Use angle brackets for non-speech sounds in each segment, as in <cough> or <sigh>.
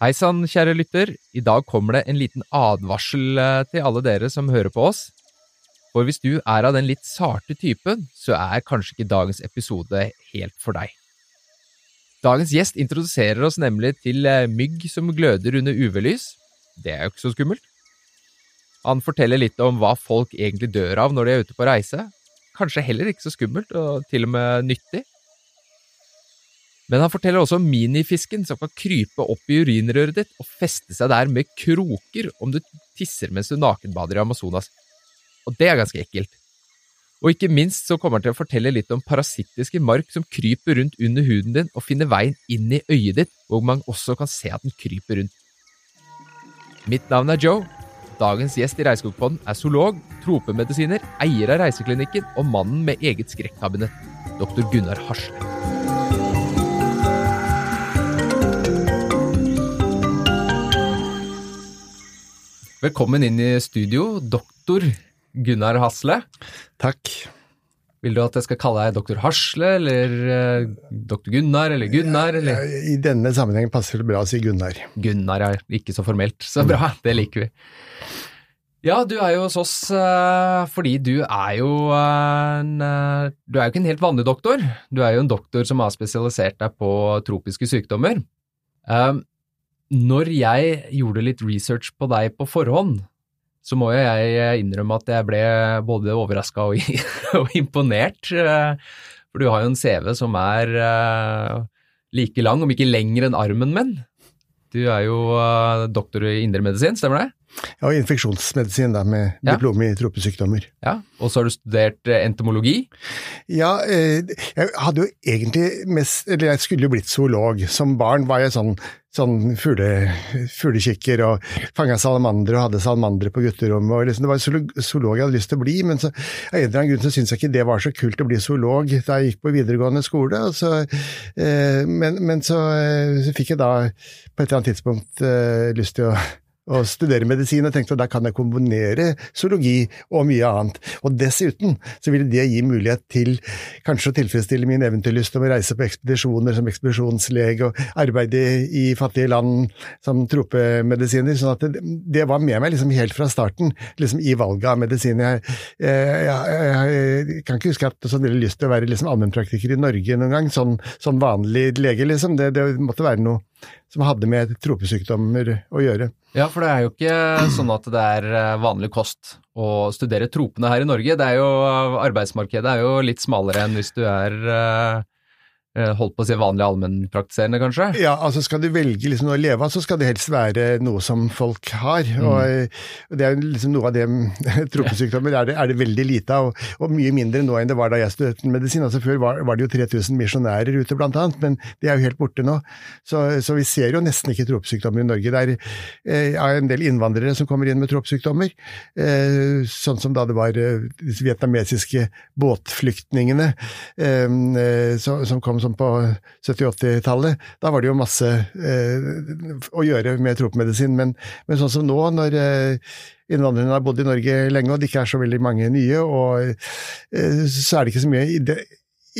Hei sann, kjære lytter. I dag kommer det en liten advarsel eh, til alle dere som hører på oss. For hvis du er av den litt sarte typen, så er kanskje ikke dagens episode helt for deg. Dagens gjest introduserer oss nemlig til eh, mygg som gløder under UV-lys. Det er jo ikke så skummelt. Han forteller litt om hva folk egentlig dør av når de er ute på reise. Kanskje heller ikke så skummelt, og til og med nyttig. Men han forteller også om minifisken som kan krype opp i urinrøret ditt og feste seg der med kroker om du tisser mens du nakenbader i Amazonas. Og det er ganske ekkelt. Og ikke minst så kommer han til å fortelle litt om parasittiske mark som kryper rundt under huden din og finner veien inn i øyet ditt, hvor man også kan se at den kryper rundt. Mitt navn er Joe. Dagens gjest i Reisskogpodden er zoolog, tropemedisiner, eier av reiseklinikken og mannen med eget skrekkabinett, dr. Gunnar Hasle. Velkommen inn i studio, doktor Gunnar Hasle. Takk. Vil du at jeg skal kalle deg doktor Hasle, eller eh, doktor Gunnar, eller Gunnar? Eller? I denne sammenhengen passer det bra å si Gunnar. Gunnar er ikke så formelt. Så bra, det liker vi. Ja, du er jo hos oss eh, fordi du er jo en eh, Du er jo ikke en helt vanlig doktor. Du er jo en doktor som har spesialisert deg på tropiske sykdommer. Eh, når jeg gjorde litt research på deg på forhånd, så må jo jeg innrømme at jeg ble både overraska og, <laughs> og, imponert. For du har jo en CV som er like lang, om ikke lenger enn armen min. Du er jo doktor i indremedisin, stemmer det? Ja, og infeksjonsmedisin, da, med ja. diplom i tropesykdommer. Ja, Og så har du studert entomologi? Ja, eh, jeg hadde jo egentlig mest Eller jeg skulle jo blitt zoolog. Som barn var jeg sånn, sånn fugle, fuglekikker og fanga salamandere og hadde salamandere på gutterommet. liksom, Det var zoolog jeg hadde lyst til å bli, men så, av en eller annen grunn så syntes jeg ikke det var så kult å bli zoolog da jeg gikk på videregående skole. Så, eh, men, men så, så, fikk jeg da på et eller annet tidspunkt eh, lyst til å og studere medisin, og tenkte at der kan jeg kombinere zoologi og mye annet. Og dessuten så ville det gi mulighet til kanskje å tilfredsstille min eventyrlyst om å reise på ekspedisjoner som ekspedisjonslege og arbeide i fattige land som tropemedisiner. sånn at det, det var med meg liksom helt fra starten liksom i valget av medisin. Jeg, jeg, jeg, jeg, kan ikke huske at jeg hadde veldig lyst til å være liksom allmennpraktiker i Norge noen gang, sånn, sånn vanlig lege, liksom. Det, det måtte være noe som hadde med tropesykdommer å gjøre. Ja, for det er jo ikke sånn at det er eh, vanlig kost å studere tropene her i Norge. Det er jo, arbeidsmarkedet er jo litt smalere enn hvis du er eh, Eh, holdt på å si vanlig allmennpraktiserende, kanskje? Ja, altså skal du velge liksom noe å leve av, så skal det helst være noe som folk har. Mm. Og, og, det er liksom noe av det <laughs> tropesykdommer er det, er det veldig lite av, og, og, mye mindre nå enn det var da jeg studerte medisin. Altså Før var, var, det jo 3000 misjonærer ute, blant annet, men de er jo helt borte nå. Så, så vi ser jo nesten ikke tropesykdommer i Norge. Det er eh, en del innvandrere som kommer inn med tropesykdommer, eh, sånn som da det var eh, disse vietnamesiske båtflyktningene eh, eh som kom som på 70-80-tallet. Da var det jo masse eh, å gjøre med tropemedisin, men, men, sånn som nå, når eh, innvandrerne har bodd i Norge lenge og det ikke er så veldig mange nye, og, eh, så er det ikke så mye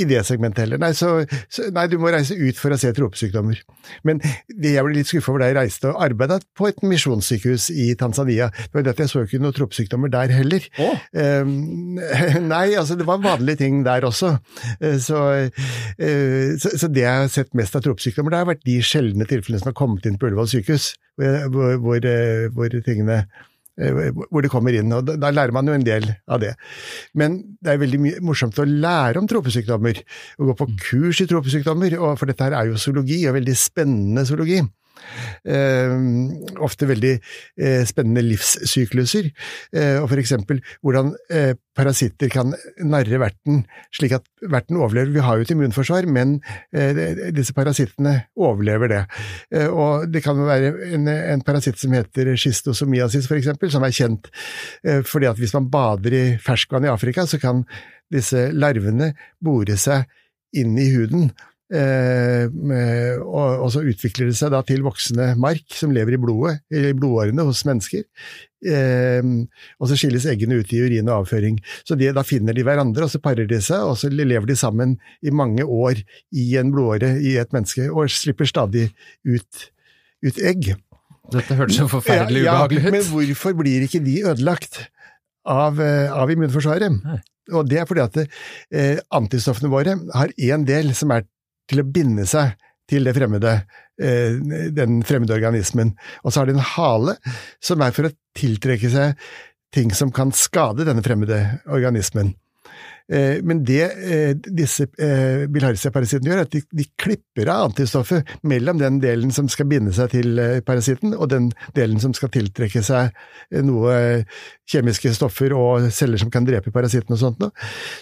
i det, segmentet heller. Nei, så, så, nei, du må reise ut for å se tropesykdommer. Men det jeg ble litt skuffa over da jeg reiste og arbeida på et misjonssykehus i Tanzania, det var det at jeg så ikke noen tropesykdommer der heller. Oh. Um, <laughs> nei, altså det var vanlige ting der også. Uh, så, uh, så, så, det jeg har sett mest av tropesykdommer, det har vært de sjeldne tilfellene som har kommet inn på Ullevål sykehus, hvor, hvor, hvor tingene Eh, hvor det kommer inn. og da, lærer man jo en del av det. Men det er veldig morsomt å lære om tropesykdommer, og gå på kurs i tropesykdommer, for dette her er jo zoologi, og veldig spennende zoologi. Eh, ofte veldig eh, spennende livssykluser, eh, og for eksempel hvordan eh, parasitter kan narre verten slik at verten overlever. Vi har jo et immunforsvar, men disse parasittene overlever det. Og det kan være en, en parasitt som heter schistosomiasis, for eksempel, som er kjent fordi at hvis man bader i ferskvann i Afrika, så kan disse larvene bore seg inn i huden og, og, så utvikler det seg da til voksende mark som lever i blodet, i blodårene hos mennesker. Eh, og så skilles eggene ut i urin og avføring. Så de, da finner de hverandre, og så parer de seg, og så lever de sammen i mange år i en blodåre i et menneske, og slipper stadig ut ut egg. Dette hørtes så forferdelig Ja, ja, ubehagelig ut. Men hvorfor blir ikke de ødelagt av, eh, av immunforsvaret? Nei. Og det er fordi at eh, antistoffene våre har én del som er til å binde seg til det fremmede, eh, den fremmede organismen. Og så har de en hale som er for å tiltrekke seg ting som kan skade denne fremmede organismen. Eh, Men det eh, disse bilharzia-parasittene gjør, er at de, de klipper av antistoffet mellom den delen som skal binde seg til parasitten, og den delen som skal tiltrekke seg noe kjemiske stoffer og celler som kan drepe parasitten og sånt noe.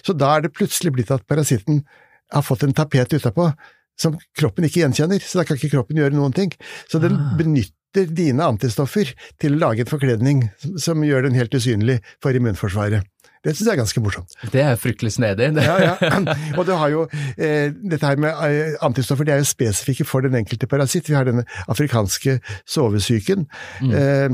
Så da er det plutselig blitt at parasitten har fått en tapet utapå som kroppen ikke gjenkjenner, så da kan ikke kroppen gjøre noen ting. Så den Ah. benytter dine antistoffer til å lage en forkledning som, gjør den helt usynlig for immunforsvaret. Det syns jeg er ganske morsomt. Det er fryktelig snedig. Det. Ja, ja. <laughs> Og du har jo eh, dette her med eh, antistoffer, de er jo spesifikke for den enkelte parasitt. Vi har denne afrikanske sovesyken. Mm. Eh,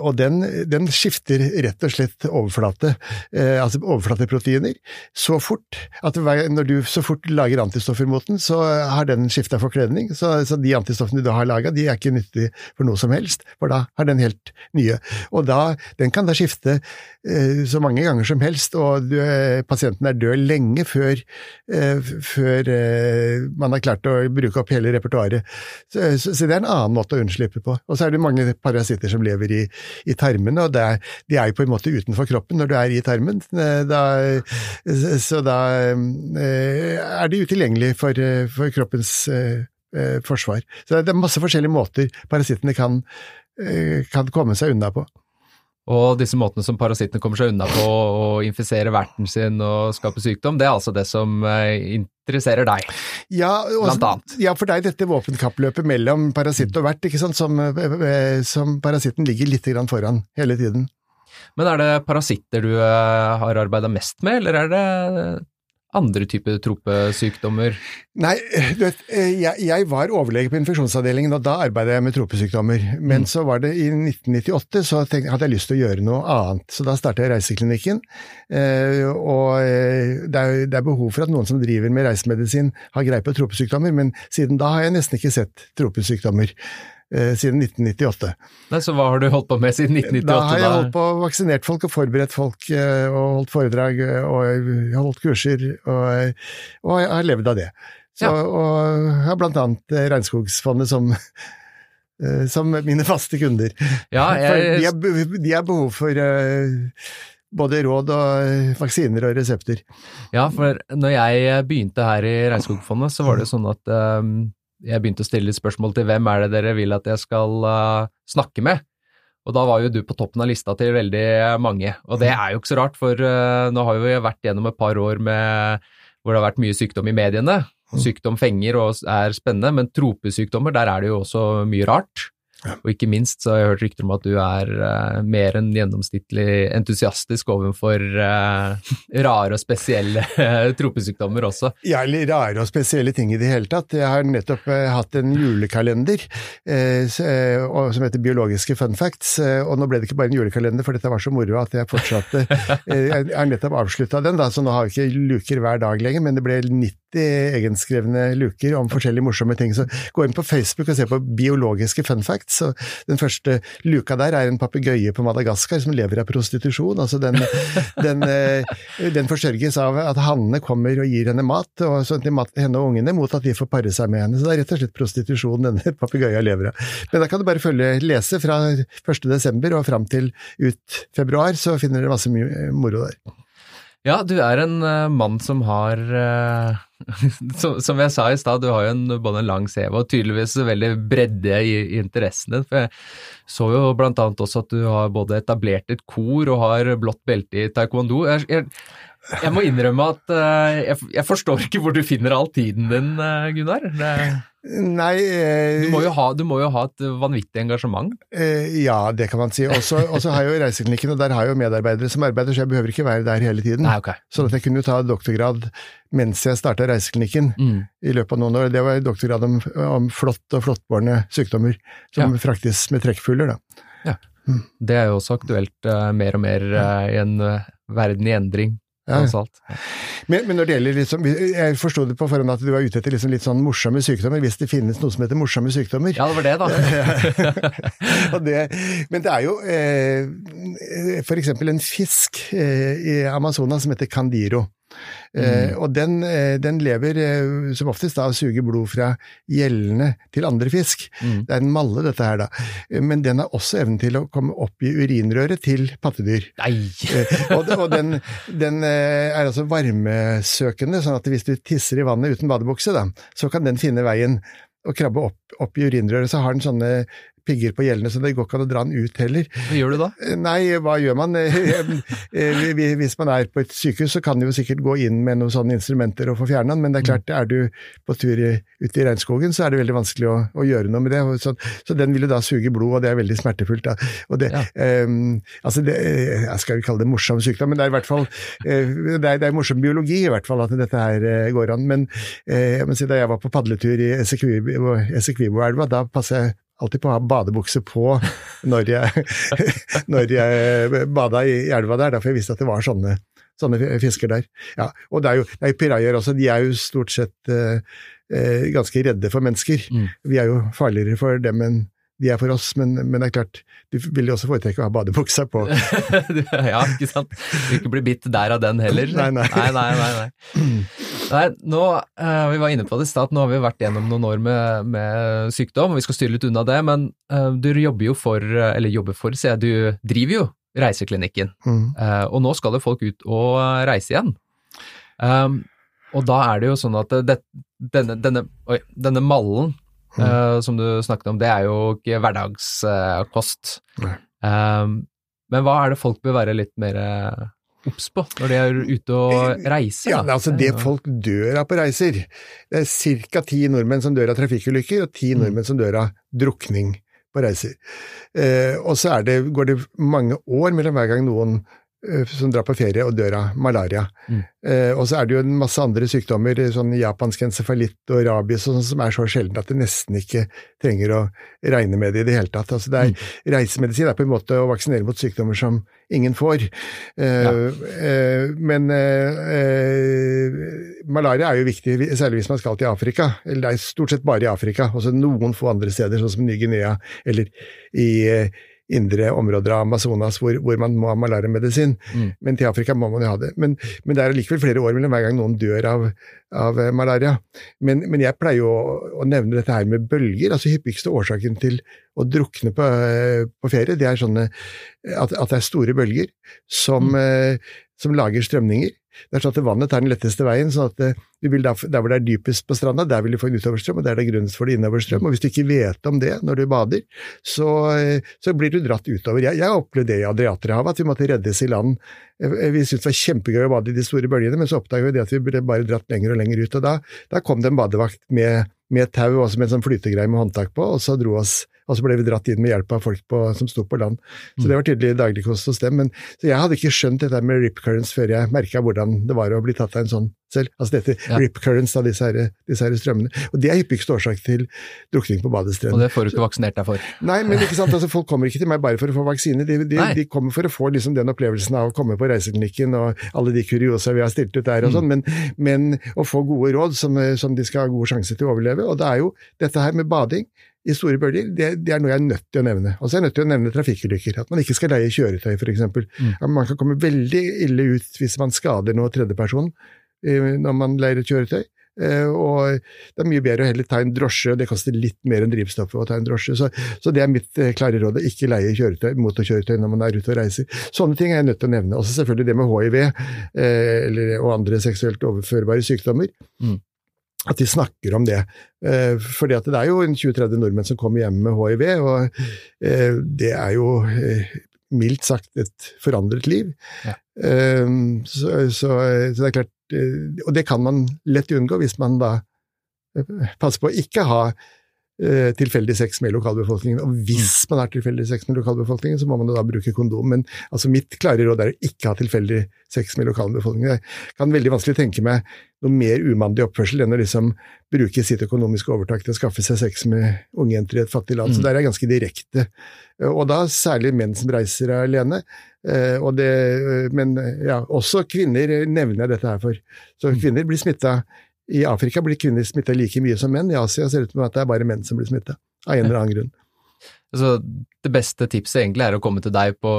og den, den skifter rett og slett overflate, eh, altså overflateproteiner, så fort at når du så fort lager antistoffer mot den, så har den skifta forkledning. Så, så de antistoffene du har laga, de er ikke nyttige for noe som helst, for da har den helt nye. Og da, den kan da skifte eh, så mange ganger som helst, og du, eh, pasienten er død lenge før, eh, før eh, man har klart å bruke opp hele repertoaret. Så, så, så det er en annen måte å unnslippe på. Og så er det mange parasitter som lever i, i tarmene, og er, de er jo på en måte utenfor kroppen når du er i tarmen. Eh, Da, så da eh, er de utilgjengelige for, eh, for kroppens eh, eh, forsvar. Så det er masse forskjellige måter parasittene kan, eh, kan komme seg unna på. Og disse måtene som parasittene kommer seg unna på å infisere verten sin og skape sykdom, det er altså det som eh, interesserer deg. Ja, og- Blant annet. Ja, for det er dette våpenkappløpet mellom parasitt og vert, ikke sant, som, eh, som parasitten ligger litt grann foran hele tiden. Men er det parasitter du eh, har arbeida mest med, eller er det andre typer tropesykdommer? Nei, du vet, eh, jeg, jeg var overlege på infeksjonsavdelingen, og da arbeidet jeg med tropesykdommer. Men Mm. så var det i 1998, så tenkte, hadde jeg lyst til å gjøre noe annet. Så da startet jeg Reiseklinikken. Eh, og eh, det er, det er behov for at noen som driver med reisemedisin har greie på tropesykdommer, men siden da har jeg nesten ikke sett tropesykdommer. Eh, siden 1998. Nei, så hva har du holdt på med siden 1998? Da har jeg holdt på og vaksinert folk og forberedt folk eh, og holdt foredrag eh, og holdt kurser og, og jeg har levd av det. Så, Ja. Og jeg har blant annet Regnskogsfondet som, som mine faste kunder. Ja, <laughs> For de jeg, har, de har behov for både råd og vaksiner og resepter. ja, for når jeg begynte her i Regnskogfondet, så var det sånn at eh, jeg begynte å stille litt spørsmål til hvem er det dere vil at jeg skal uh, snakke med? Og da var jo du på toppen av lista til veldig mange, og det er jo ikke så rart, for uh, nå har vi jo vært gjennom et par år med hvor det har vært mye sykdom i mediene. Sykdom fenger og er spennende, men tropesykdommer, der er det jo også mye rart. Og ikke minst så har jeg hørt rykter om at du er uh, mer enn gjennomsnittlig entusiastisk overfor uh, <laughs> rare og spesielle uh, tropesykdommer også. Ja, eller rare og spesielle ting i det hele tatt. Jeg har nettopp hatt en julekalender som heter Biologiske fun facts, og nå ble det ikke bare en julekalender, for dette var så moro at jeg fortsatte. <laughs> jeg har nettopp avslutta den, da, så nå har jeg ikke luker hver dag lenger, men det ble 90 egenskrevne luker om forskjellige morsomme ting. Så gå inn på Facebook og se på Biologiske fun facts, <laughs> og den første luka der er en papegøye på Madagaskar som lever av prostitusjon. altså den, den, eh, den forsørges av at hannene kommer og gir henne mat, og sånn til mat, henne og ungene, mot at de får pare seg med henne. Så det er rett og slett prostitusjon denne papegøyen lever av. Men da kan du bare følge, lese fra 1. desember og fram til ut februar, så finner dere masse moro der. Ja, du er en uh, mann som har uh, <laughs> som, som jeg sa i stad, du har jo en, både en lang CV og tydeligvis veldig bredde i, i interessen din. For jeg så jo blant annet også at du har både etablert et kor og har blått belte i taekwondo. Jeg, jeg, jeg må innrømme at uh, jeg, jeg forstår ikke hvor du finner all tiden din, uh, Gunnar. Det, Nei eh, du, må jo ha, du må jo ha et vanvittig engasjement. Eh, ja, det kan man si. Og så har jeg jo Reiseklinikken, og der har jeg jo medarbeidere som arbeider, så jeg behøver ikke være der hele tiden. Nei, okay. Så at jeg kunne jo ta doktorgrad mens jeg starta Reiseklinikken Mm. i løpet av noen år. Det var doktorgrad om, om flått og flåttbårne sykdommer som fraktes med trekkfugler. da. Det er jo også aktuelt uh, mer og mer i en verden i endring. Ja. Men, men når det gjelder liksom, Jeg forsto det på forhånd at du var ute etter liksom litt sånn morsomme sykdommer, hvis det finnes noe som heter morsomme sykdommer. Ja, det var det, da. <laughs> Og det, men det er jo eh, eksempel en fisk eh, i Amazonas som heter Candiro. Eh, og den, eh, den lever eh, som oftest da og suger blod fra gjellene til andre fisk. Mm. Det er en malle, dette her, da. Men den har også evnen til å komme opp i urinrøret til pattedyr. Nei! Eh, og og den, den er altså varmesøkende, sånn at hvis du tisser i vannet uten badebukse, da, så kan den finne veien og krabbe opp, opp i urinrøret. Så har den sånne pigger på gjellene, så det går ikke an å dra den ut heller. Hva gjør du da? Eh, Nei, hva gjør man? <laughs> Eh, Hvis man er på et sykehus, så kan du jo sikkert gå inn med noen sånne instrumenter og få fjerna den, men det er klart, er du på tur ute i regnskogen, så er det veldig vanskelig å, å gjøre noe med det. Så, så den vil jo da suge blod, og det er veldig smertefullt. Da. Og det, Ja. um, altså det, eh, jeg skal jo kalle det morsom sykdom, men det er i hvert fall det, er, det er morsom biologi i hvert fall at dette her går an. Men jeg si, da jeg var på padletur i Essequibo-elva, da passer jeg alltid på å ha badebukse på når jeg, <laughs> når jeg bada i elva der, derfor for jeg visste at det var sånne, sånne fisker der. Ja, og det er jo, det er jo pirajaer også, de er jo stort sett eh, eh, ganske redde for mennesker. Mm. Vi er jo farligere for dem enn de er for oss, men, men det er klart, du vil jo også foretrekke å ha badebuksa på. <laughs> ja, ikke sant? Du vil ikke bli bitt der av den heller. Nei, nei. nei, nei, nei, nei. <clears throat> Nei, nå, uh, Vi var inne på det i stad, nå har vi vært gjennom noen år med, med sykdom, og vi skal styre litt unna det, men uh, du jobber jo for, eh, eller jobber for, sier jeg, du driver jo Reiseklinikken, Mm. Uh, og nå skal jo folk ut og reise igjen. Um, og da er det jo sånn at det, denne, denne, oi, denne mallen eh, som du snakket om, det er jo ikke hverdagskost. Um, men hva er det folk bør være litt mer obs på når de er ute og reiser? Ja, altså Det folk dør av på reiser Det er ca. ti nordmenn som dør av trafikkulykker, og ti Mm. nordmenn som dør av drukning på reiser. Eh, og så det, går det mange år mellom hver gang noen eh, som drar på ferie og dør av malaria. Mm. Eh, og så er det jo en masse andre sykdommer, sånn japansk encefalitt og rabies og sånt, som er så sjelden at det nesten ikke trenger å regne med det i det hele tatt. Altså det er, Reisemedisin er på en måte å vaksinere mot sykdommer som ingen får. Eh, eh, men eh, eh, malaria er jo viktig, særlig hvis man skal til Afrika. Eller det er stort sett bare i Afrika, også noen få andre steder, sånn som Ny-Guinea eller i eh, indre områder av Amazonas hvor, hvor man må ha malariamedisin. Mm. Men til Afrika må man jo ha det. Men, men det er likevel flere år mellom hver gang noen dør av, av eh, malaria. Men, men jeg pleier jo å, å nevne dette her med bølger. altså Hyppigste årsaken til å drukne på, eh, på ferie, det er sånne at, at det er store bølger som, eh, som lager strømninger. Det er sånn at vannet tar den letteste veien, sånn at eh, du vil da, der hvor det er dypest på stranda, der vil du få en utoverstrøm, og der er det grunnen for det innoverstrøm. Og hvis du ikke vet om det når du bader, så, eh, så blir du dratt utover. Jeg, jeg opplevde det i Adriaterhavet, at vi måtte reddes i land. Eh, Vi syntes det var kjempegøy å bade i de store bølgene, men så oppdaga vi det at vi ble bare dratt lenger og lenger ut. Og da, da kom det en badevakt med, med tau, også med en sånn flytegreie med håndtak på, og så dro oss og så ble vi dratt inn med hjelp av folk på, som sto på land. Så det var tydelig dagligkost hos dem. Men, så jeg hadde ikke skjønt dette med rip currents før jeg merka hvordan det var å bli tatt av en sånn selv. Altså dette Ja. rip currents av disse, her, disse her strømmene. Og det er hyppigste årsak til drukning på Og det får du ikke vaksinert deg for. Nei, men ikke sant, <laughs> altså folk kommer ikke til meg bare for å få vaksine, de, de, de kommer for å få liksom den opplevelsen av å komme på reiseklinikken og alle de kuriosa vi har stilt ut der og Mm. sånn, men, men å få gode råd som, som de skal ha god sjanse til å overleve. Og det er jo dette her med bading i store bølger, det, det er noe jeg er nødt til å nevne. Og så er jeg nødt til å nevne trafikkulykker. At man ikke skal leie kjøretøy, f.eks. Mm. Man kan komme veldig ille ut hvis man skader noe tredjeperson eh, når man leier et kjøretøy. Eh, og det er mye bedre å heller ta en drosje, og det koster litt mer enn drivstoffet å ta en drosje. Så, så det er mitt eh, klare råd, ikke leie kjøretøy, motorkjøretøy når man er ute og reiser. Sånne ting er jeg nødt til å nevne. Også selvfølgelig det med hiv eh, eller, og andre seksuelt overførbare sykdommer. Mm. At de snakker om det. Eh, fordi at det er jo en 20-30 nordmenn som kommer hjem med hiv, og eh, det er jo eh, mildt sagt et forandret liv. Ja. Eh, så, så, så det er klart Og det kan man lett unngå hvis man da passer på å ikke ha tilfeldig sex med lokalbefolkningen. Og hvis man har tilfeldig sex med lokalbefolkningen, så må man da bruke kondom. Men altså mitt klare råd er å ikke ha tilfeldig sex med lokalbefolkningen. Jeg kan veldig vanskelig tenke meg noe mer umannlig oppførsel enn å liksom bruke sitt økonomiske overtak til å skaffe seg sex med unge jenter i et fattig land. Mm. Så der er jeg ganske direkte. Og da særlig menn som reiser alene. Eh, det, men ja, også kvinner nevner jeg dette her for. Så mm. kvinner blir smitta i Afrika blir kvinner smitta like mye som menn, i Asia ser det ut som at det er bare menn som blir smitta, av en eller annen grunn. Så det beste tipset egentlig er å komme til deg på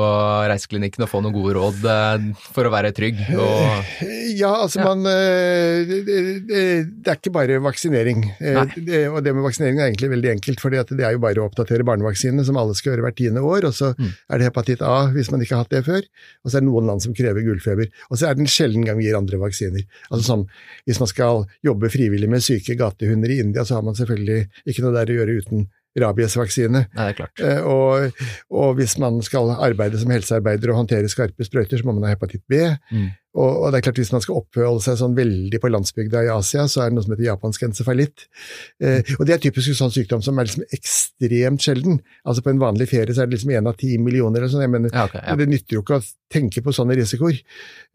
reiseklinikken og få noen gode råd eh, for å være trygg? Og... Ja, altså ja. man eh, det, er ikke bare vaksinering. Eh, det, og det med vaksinering er egentlig veldig enkelt, for det er jo bare å oppdatere barnevaksinene, som alle skal gjøre hvert tiende år. Og så mm. er det hepatitt A hvis man ikke har hatt det før. Og så er det noen land som krever gullfeber. Og så er det en sjelden gang vi gir andre vaksiner. Altså sånn, Hvis man skal jobbe frivillig med syke gatehunder i India, så har man selvfølgelig ikke noe der å gjøre uten rabiesvaksine. Nei, det er klart. Eh, og, og, hvis man skal arbeide som helsearbeider og håndtere skarpe sprøyter, så må man ha hepatitt B. Mm. Og, og, det er klart hvis man skal oppholde seg sånn veldig på landsbygda i Asia, så er det noe som heter japansk encefalitt. Eh, og det er typisk sånn sykdom som er liksom ekstremt sjelden. Altså på en vanlig ferie så er det liksom én av ti millioner eller sånn. Jeg mener, ja, okay, ja. Det nytter jo ikke å tenke på sånne risikoer.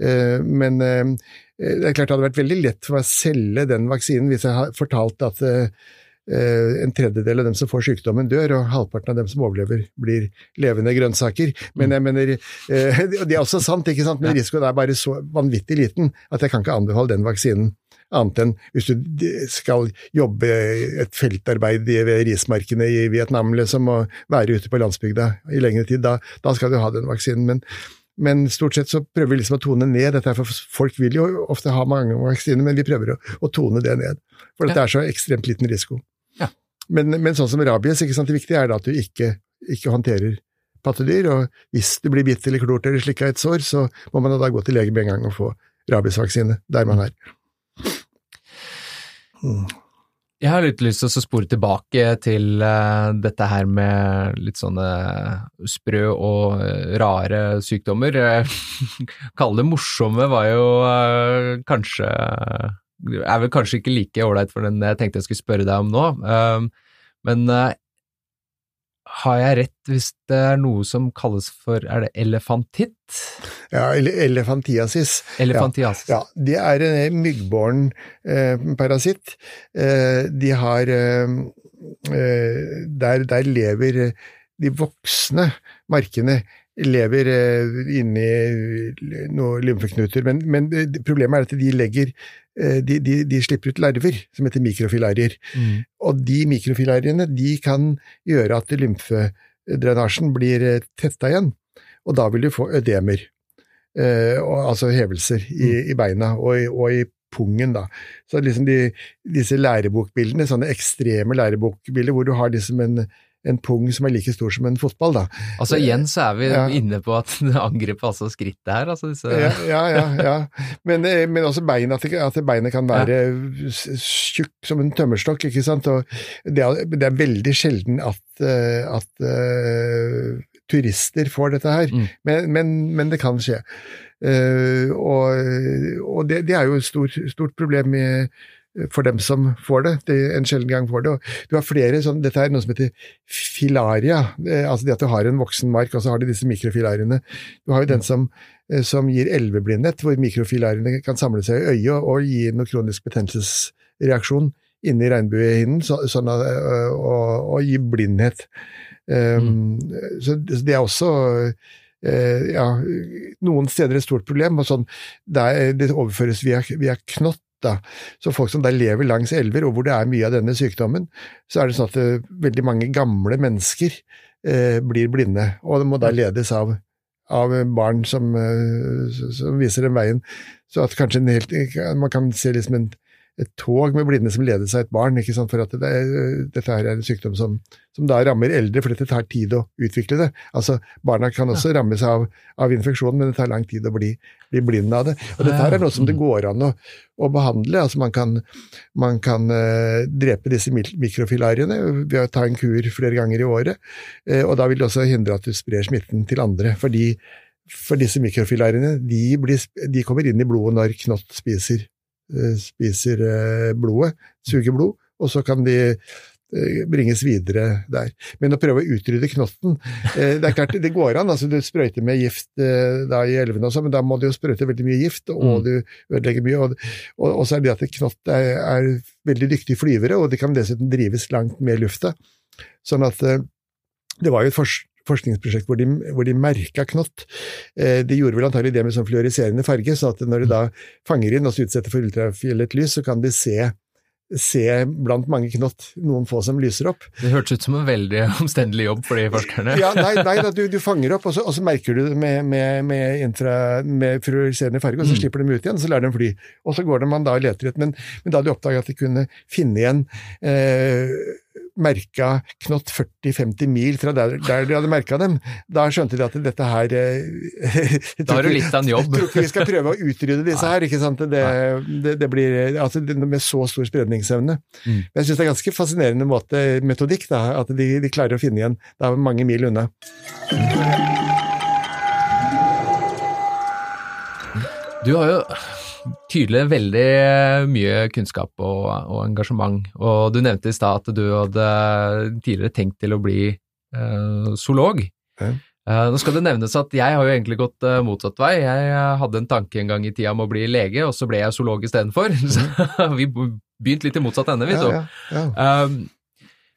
Eh, men eh, det er klart det hadde vært veldig lett for meg å selge den vaksinen hvis jeg har fortalt at Eh, en tredjedel av dem som får sykdommen, dør, og halvparten av dem som overlever, blir levende grønnsaker. Men jeg mener, eh, <laughs> Det er også sant, ikke sant? men risikoen er bare så vanvittig liten at jeg kan ikke anbefale den vaksinen. Annet enn hvis du skal jobbe et feltarbeid ved rismarkene i Vietnam, liksom, og være ute på landsbygda i lengre tid, da, da skal du ha den vaksinen. Men, men stort sett så prøver vi liksom å tone ned dette, for folk vil jo ofte ha mange vaksiner, men vi prøver å, å tone det ned. For det er så ekstremt liten risiko. Men, men, sånn som rabies, ikke det viktige er da at du ikke, ikke håndterer pattedyr, og hvis du blir bitt eller klort eller slikka et sår, så må man da gå til lege med en gang og få rabiesvaksine der man er. Mm. Jeg har litt lyst til å spore tilbake til uh, dette her med litt sånne sprø og uh, rare sykdommer. <laughs> Kalle det morsomme var jo uh, kanskje er vel kanskje ikke like ålreit for den jeg tenkte jeg skulle spørre deg om nå. Um, men uh, har jeg rett hvis det er noe som kalles for er det elefantitt? Ja, elefantiasis. Elefantiasis. Ja, ja, det er en myggbåren eh, parasitt. Eh, de har eh, eh der, der, lever de voksne markene lever eh, inni noen lymfeknuter, men, men, problemet er at de legger Eh, de, de, de, slipper ut larver som heter mikrofilarier. Mm. Og de mikrofilariene de kan gjøre at lymfedrenasjen blir eh, tetta igjen, og da vil du få ødemer. Eh, altså hevelser i, mm. i beina og i, og i, pungen, da. Så liksom de, disse lærebokbildene, sånne ekstreme lærebokbilder hvor du har liksom en en pung som er like stor som en fotball, da. Altså igjen så er vi ja. inne på at <laughs> det angriper altså skrittet her, altså disse Ja, ja, ja. ja. Men, eh, men, også beina, at beinet kan være ja. tjukk som en tømmerstokk, ikke sant. Og det er, det er veldig sjelden at, eh, at uh, turister får dette her, mm. men, men, men, det kan skje. Uh, og, og det, det, er jo et stort, stort problem med for dem som får det. det en sjelden gang får det. Og du har flere sånn, Dette er noe som heter filaria, altså det at du har en voksen mark, og så har du disse mikrofilariene. Du har jo den som, eh, som gir elveblindhet, hvor mikrofilariene kan samle seg i øyet og, og gi noe kronisk betennelsesreaksjon inni regnbuehinnen så, sånn at, eh, og, og, gi blindhet. Um, mm. Så det er også uh, ja, noen steder et stort problem. og sånn, Det overføres via, via knott da. Så folk som da lever langs elver, og hvor det er mye av denne sykdommen, så er det sånn at det, veldig mange gamle mennesker eh, blir blinde, og det må da ledes av, av barn som, uh, som, viser dem veien. Så at kanskje helt, man kan se liksom en et tog med blinde som ledes av et barn. ikke sant, for at det, Dette er en sykdom som, som, da rammer eldre, for dette tar tid å utvikle det. Altså, Barna kan også rammes av, av infeksjonen, men det tar lang tid å bli, bli blind av det. Og Dette her er noe som det går an å, å behandle. altså Man kan, man kan uh, drepe disse mikrofilariene ved å ta en kur flere ganger i året, uh, og da vil det også hindre at du sprer smitten til andre. fordi for disse mikrofilariene de, blir, de kommer inn i blodet når knott spiser uh, spiser blodet, suger blod, og så kan de bringes videre der. Men å prøve å utrydde knotten eh, Det er klart, det går an. altså Du sprøyter med gift eh, da i elvene også, men da må du jo sprøyte veldig mye gift, og Mm. du ødelegger mye. Og, og, og så er det at knott er, er veldig dyktige flyvere, og de kan dessuten drives langt med lufta. Sånn at eh, det var jo et fors forskningsprosjekt hvor de, hvor de merka knott. Eh, de gjorde vel antagelig det med sånn fluoriserende farge, så at når de da fanger inn og utsetter for ultrafiolett lys, så kan de se, se blant mange knott noen få som lyser opp. Det hørtes ut som en veldig <laughs> omstendelig jobb for de forskerne. Ja, nei, <laughs> nei da, du, du fanger opp, og så, og så merker du det med, med, med, med fluoriserende farge, og så Mm. slipper de ut igjen, så lar de fly. Og så går de man da og leter etter, men, men da hadde de oppdaget at de kunne finne igjen eh, merka knott 40-50 mil fra der, der de hadde merka dem. Da skjønte de at dette her eh, <laughs> Da har du litt av en jobb. Jeg <laughs> tror ikke vi skal prøve å utrydde disse her, ikke sant. Det, det, det blir altså med så stor spredningsevne. Mm. Men jeg syns det er ganske fascinerende måte, metodikk, da, at de, de klarer å finne igjen Det er mange mil unna. Du har jo tydelig veldig mye kunnskap og, og engasjement, og du nevnte i stad at du hadde tidligere tenkt til å bli eh, zoolog. Okay. Eh, nå skal det nevnes at jeg har jo egentlig gått eh, motsatt vei. Jeg eh, hadde en tanke en gang i tida om å bli lege, og så ble jeg zoolog istedenfor. <laughs> Så vi begynte litt i motsatt ende, vi to. Ja, ja, ja.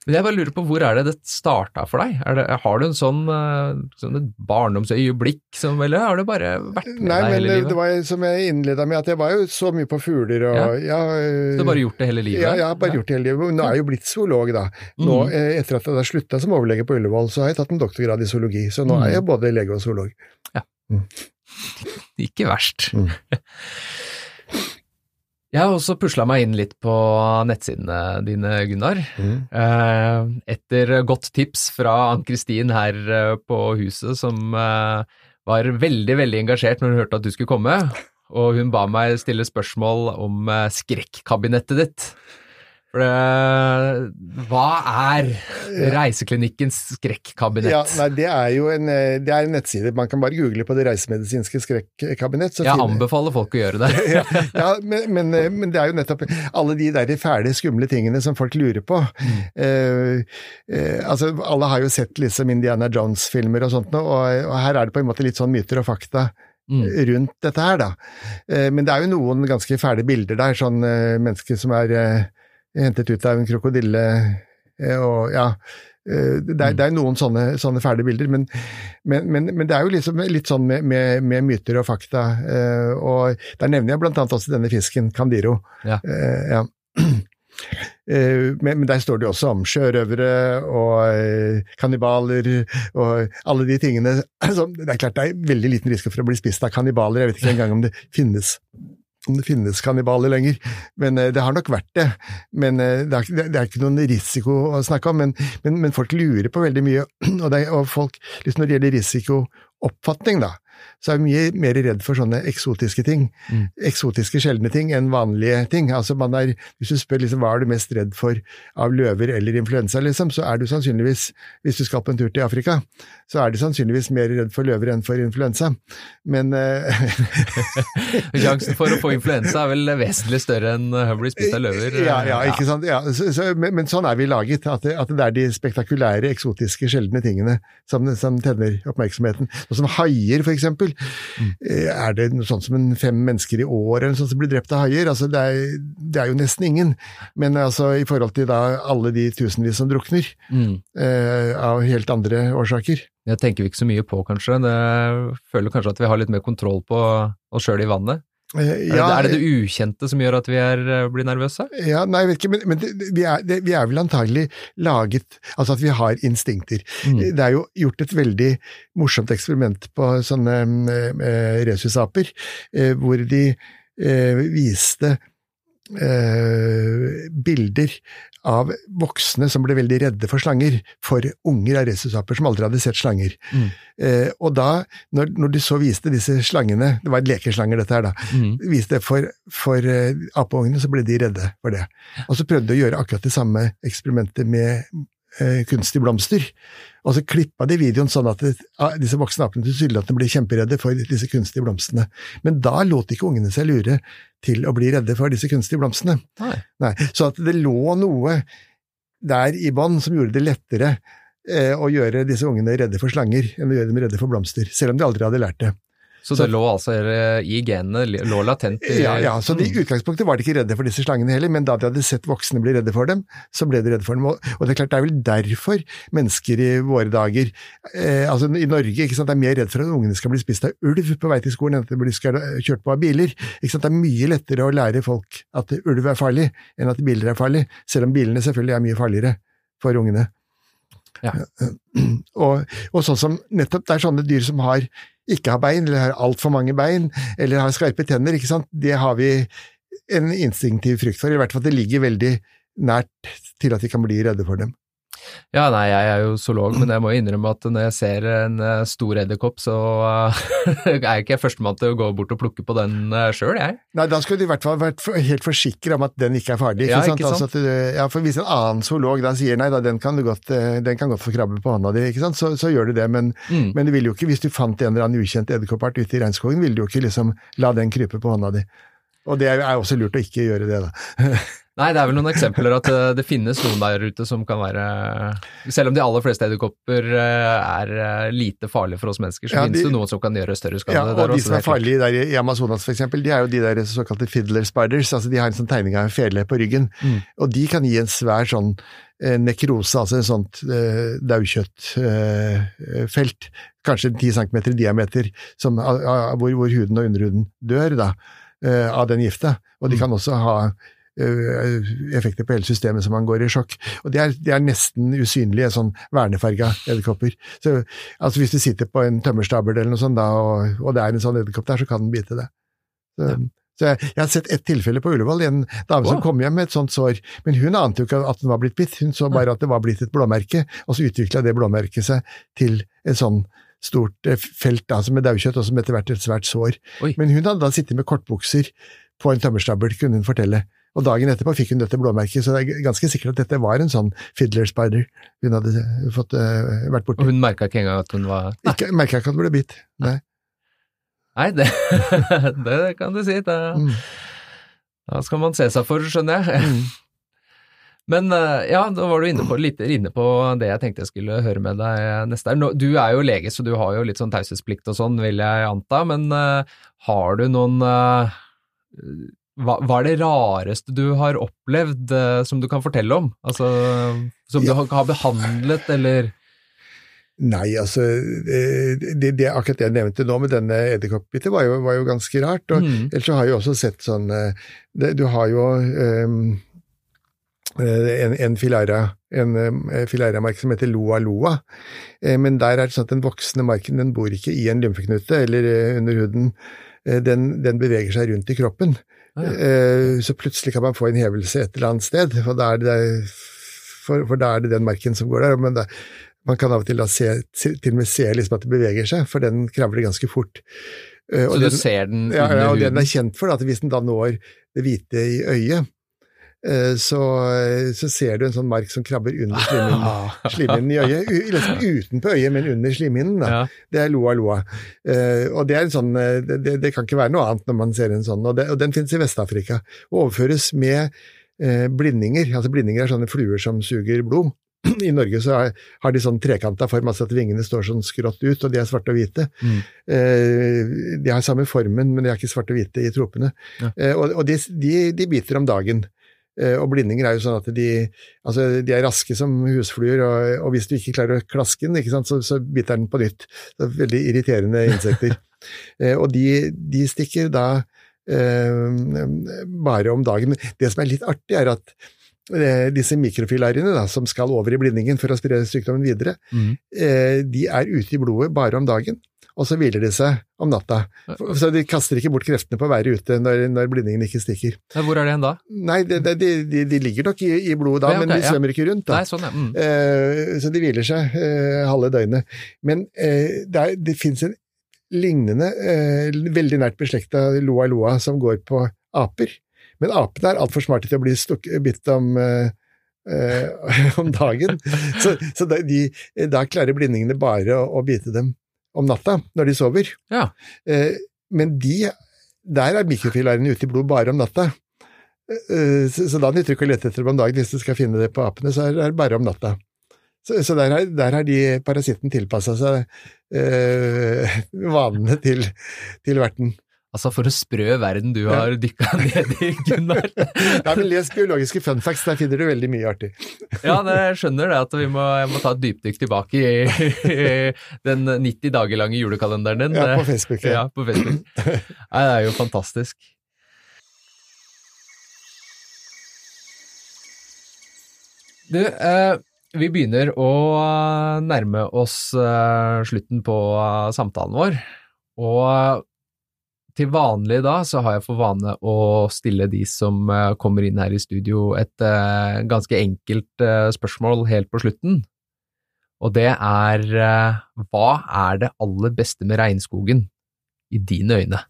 Men jeg bare lurer på, hvor er det det starta for deg? Det, har du en sånn, uh, sånn et barndomsøyeblikk, som, eller har det bare vært med Nei, deg men livet? Nei, men det var som jeg innleda med, at jeg var jo så mye på fugler og Ja. ja, Så du har bare gjort det hele livet? Ja, jeg har bare gjort det hele livet. Nå er jeg jo blitt zoolog, da. Nå, Mhm. eh, Etter at jeg slutta som overlege på Ullevål, så har jeg tatt en doktorgrad i zoologi. Så nå mm. er jeg både lege og zoolog. Ja. <laughs> Ikke verst. <laughs> Mm. Jeg har også pusla meg inn litt på nettsidene dine, Gunnar. Mhm. Eh, etter godt tips fra Ann-Kristin her eh, på huset, som eh, var veldig, veldig engasjert når hun hørte at du skulle komme. Og hun ba meg stille spørsmål om skrekkabinettet ditt. For det, hva er Reiseklinikkens skrekkabinett? Ja, nei, det er jo en, eh, det er en nettside. Man kan bare google på Det reisemedisinske skrekkabinett. Jeg anbefaler folk å gjøre det. <laughs> ja, <laughs> ja men, men, eh, men det er jo nettopp alle de der fæle, skumle tingene som folk lurer på. Eh, eh, altså, alle har jo sett liksom Indiana Jones-filmer og sånt, og, og her er det på en måte litt sånn myter og fakta Mm. rundt dette her, da. Eh, men det er jo noen ganske fæle bilder der, sånn eh, mennesker som er eh, hentet ut av en krokodille, eh, og ja. eh, Det er, det er noen sånne, sånne fæle bilder, men, men, men, men det er jo liksom litt sånn med, med, med myter og fakta. eh, Og der nevner jeg blant annet også denne fisken, Candiro. Ja. Ja. <clears throat> Men, der står det jo også om sjørøvere og kannibaler og alle de tingene. <clears throat> Det er klart det er veldig liten risiko for å bli spist av kannibaler, jeg vet ikke engang om det finnes om det finnes kannibaler lenger, men eh, det har nok vært det. Men eh, det, er, ikke- det er ikke noen risiko å snakke om, men, men, men folk lurer på veldig mye. <clears throat> Og, det, og folk, liksom når det gjelder risikooppfatning, da, så er vi mye mer redd for sånne eksotiske ting. Mm. Eksotiske, sjeldne ting enn vanlige ting. Altså man er, Hvis du spør liksom, hva er du mest redd for av løver eller influensa, liksom, så er du sannsynligvis, hvis du skal på en tur til Afrika, så er de sannsynligvis mer redd for løver enn for influensa. Men eh, <laughs> Sjansen for å få influensa er vel vesentlig større enn å bli spist av løver. Ja, ja, ikke sant. Ja, så, så, men, men sånn er vi laget, at det, at det er de spektakulære, eksotiske, sjeldne tingene som, som tenner oppmerksomheten. Sånn som haier, for eksempel. Eh, Er det noe sånt som en fem mennesker i år eller noe sånt som blir drept av haier? Altså, det, er, det er jo nesten ingen. Men altså, i forhold til da alle de tusenvis som drukner, Mm. eh, av helt andre årsaker. Det tenker vi ikke så mye på, kanskje. Det føler kanskje at vi har litt mer kontroll på oss sjøl i vannet. Ja, Er, det, er det det ukjente som gjør at vi er, blir nervøse? Ja, nei, jeg vet ikke, men, men det, vi, er, vi er vel antagelig laget Altså at vi har instinkter. Mm. Det er jo gjort et veldig morsomt eksperiment på sånne eh, rhesusaper, eh, hvor de eh, viste eh, bilder av voksne som ble veldig redde for slanger, for unger av rhesusaper som aldri hadde sett slanger. Mm. Eh, og da, når, når de så viste disse slangene, det var lekeslanger dette her da, Mm. viste det for, for uh, apeungene, så ble de redde for det. Og så prøvde de å gjøre akkurat det samme eksperimentet med eh, kunstige blomster. Og så klippa de videoen sånn at det, ah, disse voksne apene tilsynelatende ble kjemperedde for disse kunstige blomstene. Men da lot ikke ungene seg lure til å bli redde for disse kunstige blomstene. Nei. Nei, Så at det lå noe der i bånn som gjorde det lettere eh, å gjøre disse ungene redde for slanger enn å gjøre dem redde for blomster, selv om de aldri hadde lært det. Så det lå altså i genene, lå latent i Ja, ja så i utgangspunktet var de ikke redde for disse slangene heller, men da de hadde sett voksne bli redde for dem, så ble de redde for dem. Og, og det er klart, det er vel derfor mennesker i våre dager, eh, altså i Norge, ikke sant, er mer redd for at ungene skal bli spist av ulv på vei til skolen enn at de blir kjørt på av biler. Ikke sant? Det er mye lettere å lære folk at ulv er farlig, enn at biler er farlig, selv om bilene selvfølgelig er mye farligere for ungene. Ja. <clears throat> Og, og sånn som nettopp det er sånne dyr som har ikke har bein, eller har altfor mange bein, eller har skarpe tenner, ikke sant, det har vi en instinktiv frykt for. I hvert fall at det ligger veldig nært til at vi kan bli redde for dem. Ja, nei, jeg er jo zoolog, men jeg må innrømme at når jeg ser en uh, stor edderkopp, så uh, <laughs> er ikke jeg førstemann til å gå bort og plukke på den uh, sjøl, jeg. Nei, da skulle du i hvert fall vært helt forsikra om at den ikke er farlig. Ja, ikke sant? Altså at, ja, for hvis en annen zoolog da sier nei, da, den kan, godt, den kan godt få krabbe på hånda di, ikke sant? Så, så gjør du det, men, mm. men, du vil jo ikke, hvis du fant en eller annen ukjent edderkoppart ute i regnskogen, ville du jo ikke liksom la den krype på hånda di. Og det er også lurt å ikke gjøre det, da. <laughs> Nei, det er vel noen eksempler at eh, det finnes noen der ute som kan være Selv om de aller fleste edderkopper eh, er eh, lite farlige for oss mennesker, så ja, finnes det noen som kan gjøre større skade. Ja, og der, de som er farlige der i Amazonas eksempel, de er jo de der såkalte fiddler spiders, altså de har en sånn tegning av en fele på ryggen, mm. og de kan gi en svær sånn nekrose, altså en sånt eh, daukjøttfelt, eh, kanskje 10 cm i diameter, som, hvor, hvor, huden og underhuden dør da, eh, av den gifta. Og de mm. kan også ha effekter på hele systemet som man går i sjokk. Og det er, de er nesten usynlige, sånn vernefarga edderkopper. Så altså hvis du sitter på en tømmerstabel eller noe sånt, da, og, og, det er en sånn edderkopp der, så kan den bite deg. Så, ja. så jeg, jeg, har sett ett tilfelle på Ullevål, en dame wow. som kom hjem med et sånt sår, men hun ante jo ikke at den var blitt bitt, hun så bare at det var blitt et blåmerke, og så utvikla det blåmerket seg til en sånn stort eh, felt altså med daukjøtt, og som etter hvert et svært sår. Oi. Men hun hadde da sittet med kortbukser på en tømmerstabel, kunne hun fortelle. Og dagen etterpå fikk hun dette blåmerket, så det er ganske sikkert at dette var en sånn fiddler spider hun hadde fått, uh, vært borti. Og hun merka ikke engang at hun var Ikke, Merka ikke at hun ble bitt, nei. Nei, det, <laughs> det kan du si. Da, mm. da, skal man se seg for, skjønner jeg. Mm. <laughs> Men uh, ja, da var du inne på, litt inne på det jeg tenkte jeg skulle høre med deg neste her. Du er jo lege, så du har jo litt sånn taushetsplikt og sånn, vil jeg anta. Men har du noen hva, hva, er det rareste du har opplevd uh, som du kan fortelle om? Altså, som ja. du har, har, behandlet, eller? Nei, altså det, det, Akkurat det jeg nevnte nå med denne edderkoppbiten, var, var, jo ganske rart. og mm. Ellers så har jeg også sett sånn det, Du har jo um, en, en filara en filariamark som heter Loa Loa, men der er det sånn at den voksne marken den bor ikke i en lymfeknute eller under huden, den, den beveger seg rundt i kroppen. Eh, så plutselig kan man få en hevelse et eller annet sted, for da er det, for, for da er det den marken som går der. men da, man kan av og til da se, til og med se liksom at det beveger seg, for den kravler ganske fort. Så og du den, ser den under huden? Ja, og den er kjent for at hvis den da når det hvite i øyet, Eh, så, så, ser du en sånn mark som krabber under slimhinnen, <laughs> slimhinnen i øyet. Liksom utenpå øyet, men under slimhinnen. Ja. Det er loa loa. Eh, og det, er en sånn, eh, det, det, kan ikke være noe annet når man ser en sånn. Og, det, og den finnes i Vest-Afrika. Og overføres med blindinger. Altså Blindinger er sånne fluer som suger blod. <clears throat> I Norge så har de sånn trekanta form, altså at vingene står sånn skrått ut, og de er svarte og hvite. Mm. de har samme formen, men de er ikke svarte og hvite i tropene. Ja. og de, de, de, biter om dagen. Eh, og blindinger er jo sånn at de, altså de er raske som husfluer, og, og, hvis du ikke klarer å klaske den, så, så, biter den på nytt. Det er veldig irriterende insekter. <laughs> eh, og de, de, stikker da eh, bare om dagen. Det som er litt artig, er at eh, disse mikrofilariene da, som skal over i blindingen for å spre sykdommen videre, mm. Eh, de er ute i blodet bare om dagen og så hviler de seg om natta. Så de kaster ikke bort kreftene på å være ute når, når blindingen ikke stikker. Hvor er det hen da? Nei, de, de, de, de ligger nok i, i blodet da, ja, okay, men de svømmer ja. ikke rundt. Da. Nei, sånn, ja. Mm. Eh, så de hviler seg eh, halve døgnet. Men eh, det, er, det fins en lignende, veldig nært beslekta loa loa som går på aper. Men apene er altfor smarte til å bli bitt om <laughs> om dagen. Så, så da, de, da, klarer blindingene bare å, å bite dem om natta når de sover. Ja. Eh, men de, der er mikrofilarene ute i blod bare om natta. Eh, så, så da nytter det ikke å lete etter dem om dagen. Hvis du skal finne det på apene, så er det bare om natta. Så, så der, har, der, har, de parasitten tilpassa seg eh, <laughs> vanene til, til verten. Altså, for en sprø verden du har dykka ned i, Gunnar. <laughs> ja, men Les biologiske fun facts, der finner du veldig mye artig. ja, det skjønner det at vi må, jeg må ta et dypdykk tilbake i, i, den 90 dager lange julekalenderen din. Ja, på Facebook. Ja, ja på Facebook. Nei, det er jo fantastisk. Du, eh, vi begynner å nærme oss eh, slutten på eh, samtalen vår. Og til vanlig da så har jeg for vane å stille de som eh, kommer inn her i studio et uh, ganske enkelt uh, spørsmål helt på slutten. Og det er uh, hva er det aller beste med regnskogen i dine øyne?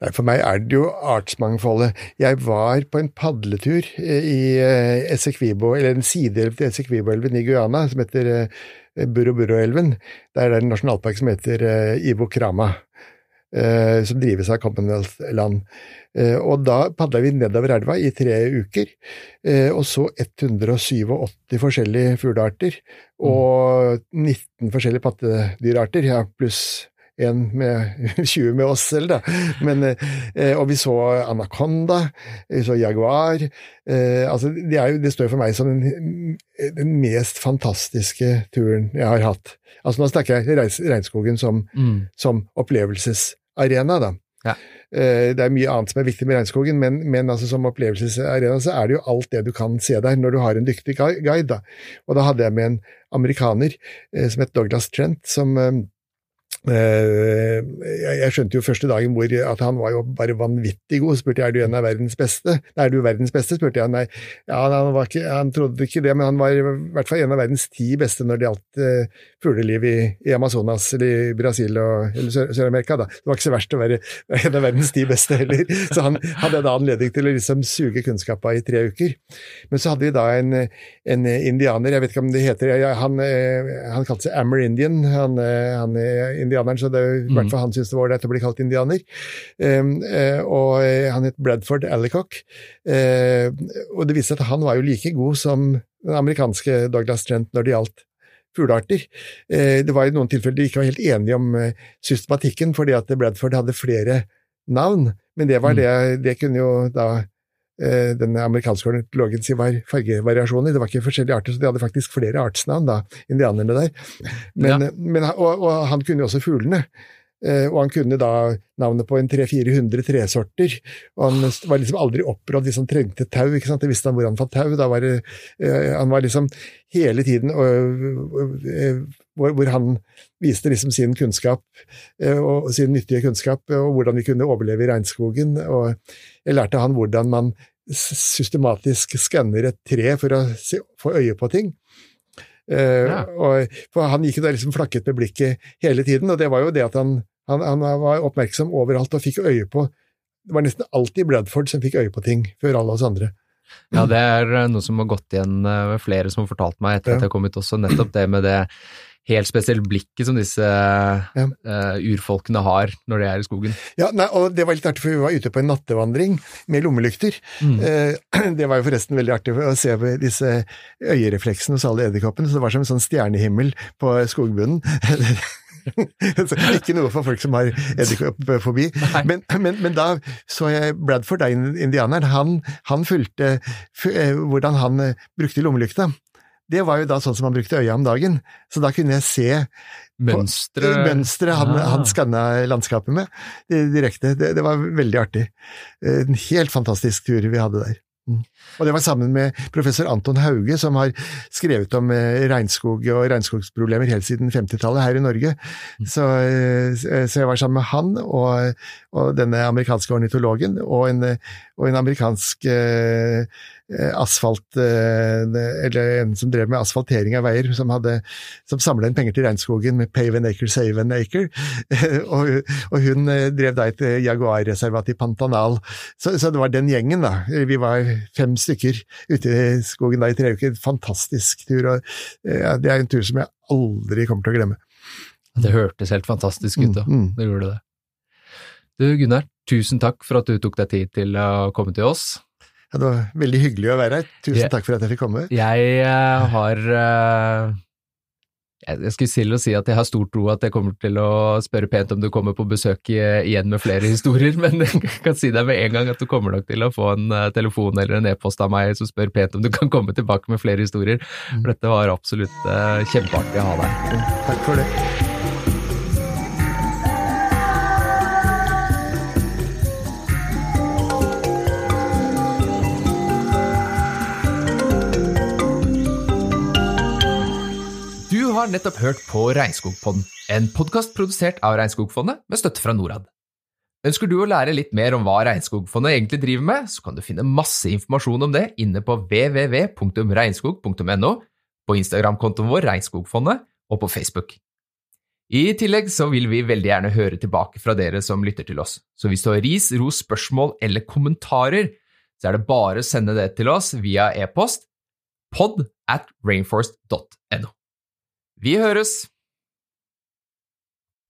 Nei, For meg er det jo artsmangfoldet. Jeg var på en padletur i Essequibo, eller en sideelv til Essequibo-elven i Guyana som heter Burro-Burro-elven. Der er det en nasjonalpark som heter Ivo Krama. Eh, som drives av Commonwealth-land. Eh, og da padla vi nedover elva i tre uker, eh, og så 187 forskjellige fuglearter. Og 19 forskjellige pattedyrarter, ja, pluss en med <laughs> 20 med oss selv, da. Men, og vi så anakonda, vi så jaguar. altså, det, jo, det, står for meg som den, den, mest fantastiske turen jeg har hatt. Altså Nå snakker jeg regnskogen som, mm. som opplevelses arena, da. Ja. Eh, det er mye annet som er viktig med regnskogen, men, men altså som opplevelsesarena så er det jo alt det du kan se der når du har en dyktig guide. Da. Og da hadde jeg med en amerikaner eh, som het Douglas Trent, som eh, jeg skjønte jo første dagen hvor, at han var jo bare vanvittig god. Spurte jeg er du en av verdens beste. Er du verdens beste? spurte jeg. Nei, ja, han, ikke, han, trodde ikke det, men han var i hvert fall en av verdens ti beste når det gjaldt uh, fugleliv i, i, Amazonas eller i Brasil og, eller Sør-Amerika. Sør det var ikke så verst å være <laughs> en av verdens ti beste heller. Så han hadde da anledning til å liksom suge kunnskapa i tre uker. Men så hadde vi da en, en indianer, jeg vet ikke om det heter Han, eh, han kalte seg Amerindian. Han, han indianeren, så det, i hvert mm. fall han syntes det var ålreit å bli kalt indianer. Uh, og eh, han het Bradford Allicock. Uh, og det viste seg at han var jo like god som den amerikanske Douglas Trent når det gjaldt fuglearter. Det var i noen tilfeller de ikke var helt enige om systematikken, fordi at Bradford hadde flere navn, men det, var mm. det, det kunne jo da Eh, den amerikanske ornitologen sin var fargevariasjoner. Det var ikke forskjellige arter, så de hadde faktisk flere artsnavn, da, indianerne der. Men, ja. men, og, og, han kunne jo også fuglene. Eh, og han kunne da navnet på en 300-400 tresorter. Og han var liksom aldri opprådd hvis han trengte tau. ikke sant? Det visste han hvor han fant tau. Da var det, eh, han var liksom hele tiden hvor han viste liksom sin kunnskap og sin nyttige kunnskap, og hvordan vi kunne overleve i regnskogen. Og jeg lærte han hvordan man systematisk skanner et tre for å se, få øye på ting. Uh, ja. og, for han gikk jo da liksom flakket med blikket hele tiden, og det var jo det at han, han, han, var oppmerksom overalt og fikk øye på Det var nesten alltid Bradford som fikk øye på ting, før alle oss andre. Ja, det er eh, noe som har gått igjen med eh, flere som har fortalt meg etter ja. at jeg kom ut også, nettopp det med det helt spesielt blikket som disse ja. uh, urfolkene har når de er i skogen. Ja, nei, og Det var litt artig, for vi var ute på en nattevandring med lommelykter. Mm. Uh, <clears throat> det var jo forresten veldig artig å se disse øyerefleksene hos alle edderkoppene. Så det var som en sånn stjernehimmel på skogbunnen. <laughs> ikke noe for folk som har edderkoppfobi. Men, men, men, da så jeg Bradford, da, indianeren, han, han fulgte eh, hvordan han brukte lommelykta det var jo da sånn som han brukte øya om dagen. Så da kunne jeg se mønsteret mønstre han, ja. han skanna landskapet med direkte. Det, det, var veldig artig. En helt fantastisk tur vi hadde der. Mm. Og det var sammen med professor Anton Hauge, som har skrevet om eh, regnskog og regnskogsproblemer helt siden 50-tallet her i Norge. Mm. Så, eh, så, jeg var sammen med han og, og denne amerikanske ornitologen og en, og en amerikansk eh, Eh, asfalt eh, Eller en som drev med asfaltering av veier, som, hadde, som samla inn penger til regnskogen med Pave an acre, save an acre. <laughs> og, og, hun eh, drev da et jaguarreservat i Pantanal. Så, så, det var den gjengen, da. Vi var fem stykker ute i skogen da i tre uker. Fantastisk tur. og ja, Det er en tur som jeg aldri kommer til å glemme. Det hørtes helt fantastisk ut, da. Mm, mm. Det gjorde det. Du Gunnar, tusen takk for at du tok deg tid til å komme til oss. Ja, det var veldig hyggelig å være her. Tusen takk for at jeg fikk komme. Jeg eh, har eh, jeg skulle til å si at jeg har stor tro at jeg kommer til å spørre pent om du kommer på besøk igjen med flere <laughs> historier, men <laughs> jeg kan si deg med en gang at du kommer nok til å få en eh, telefon eller en e-post av meg som spør pent om du kan komme tilbake med flere historier. For dette var absolutt kjempeartig å ha deg. Takk for det. Har nettopp hørt på Regnskogpodden, en podkast produsert av Regnskogfondet med støtte fra Norad. Ønsker du å lære litt mer om hva Regnskogfondet egentlig driver med, så kan du finne masse informasjon om det inne på www.regnskog.no, på Instagram-kontoen vår Regnskogfondet og på Facebook. I tillegg så vil vi veldig gjerne høre tilbake fra dere som lytter til oss, så hvis du har ris, ros, spørsmål eller kommentarer, så er det bare å sende det til oss via e-post pod at rainforest.no. Vi høres!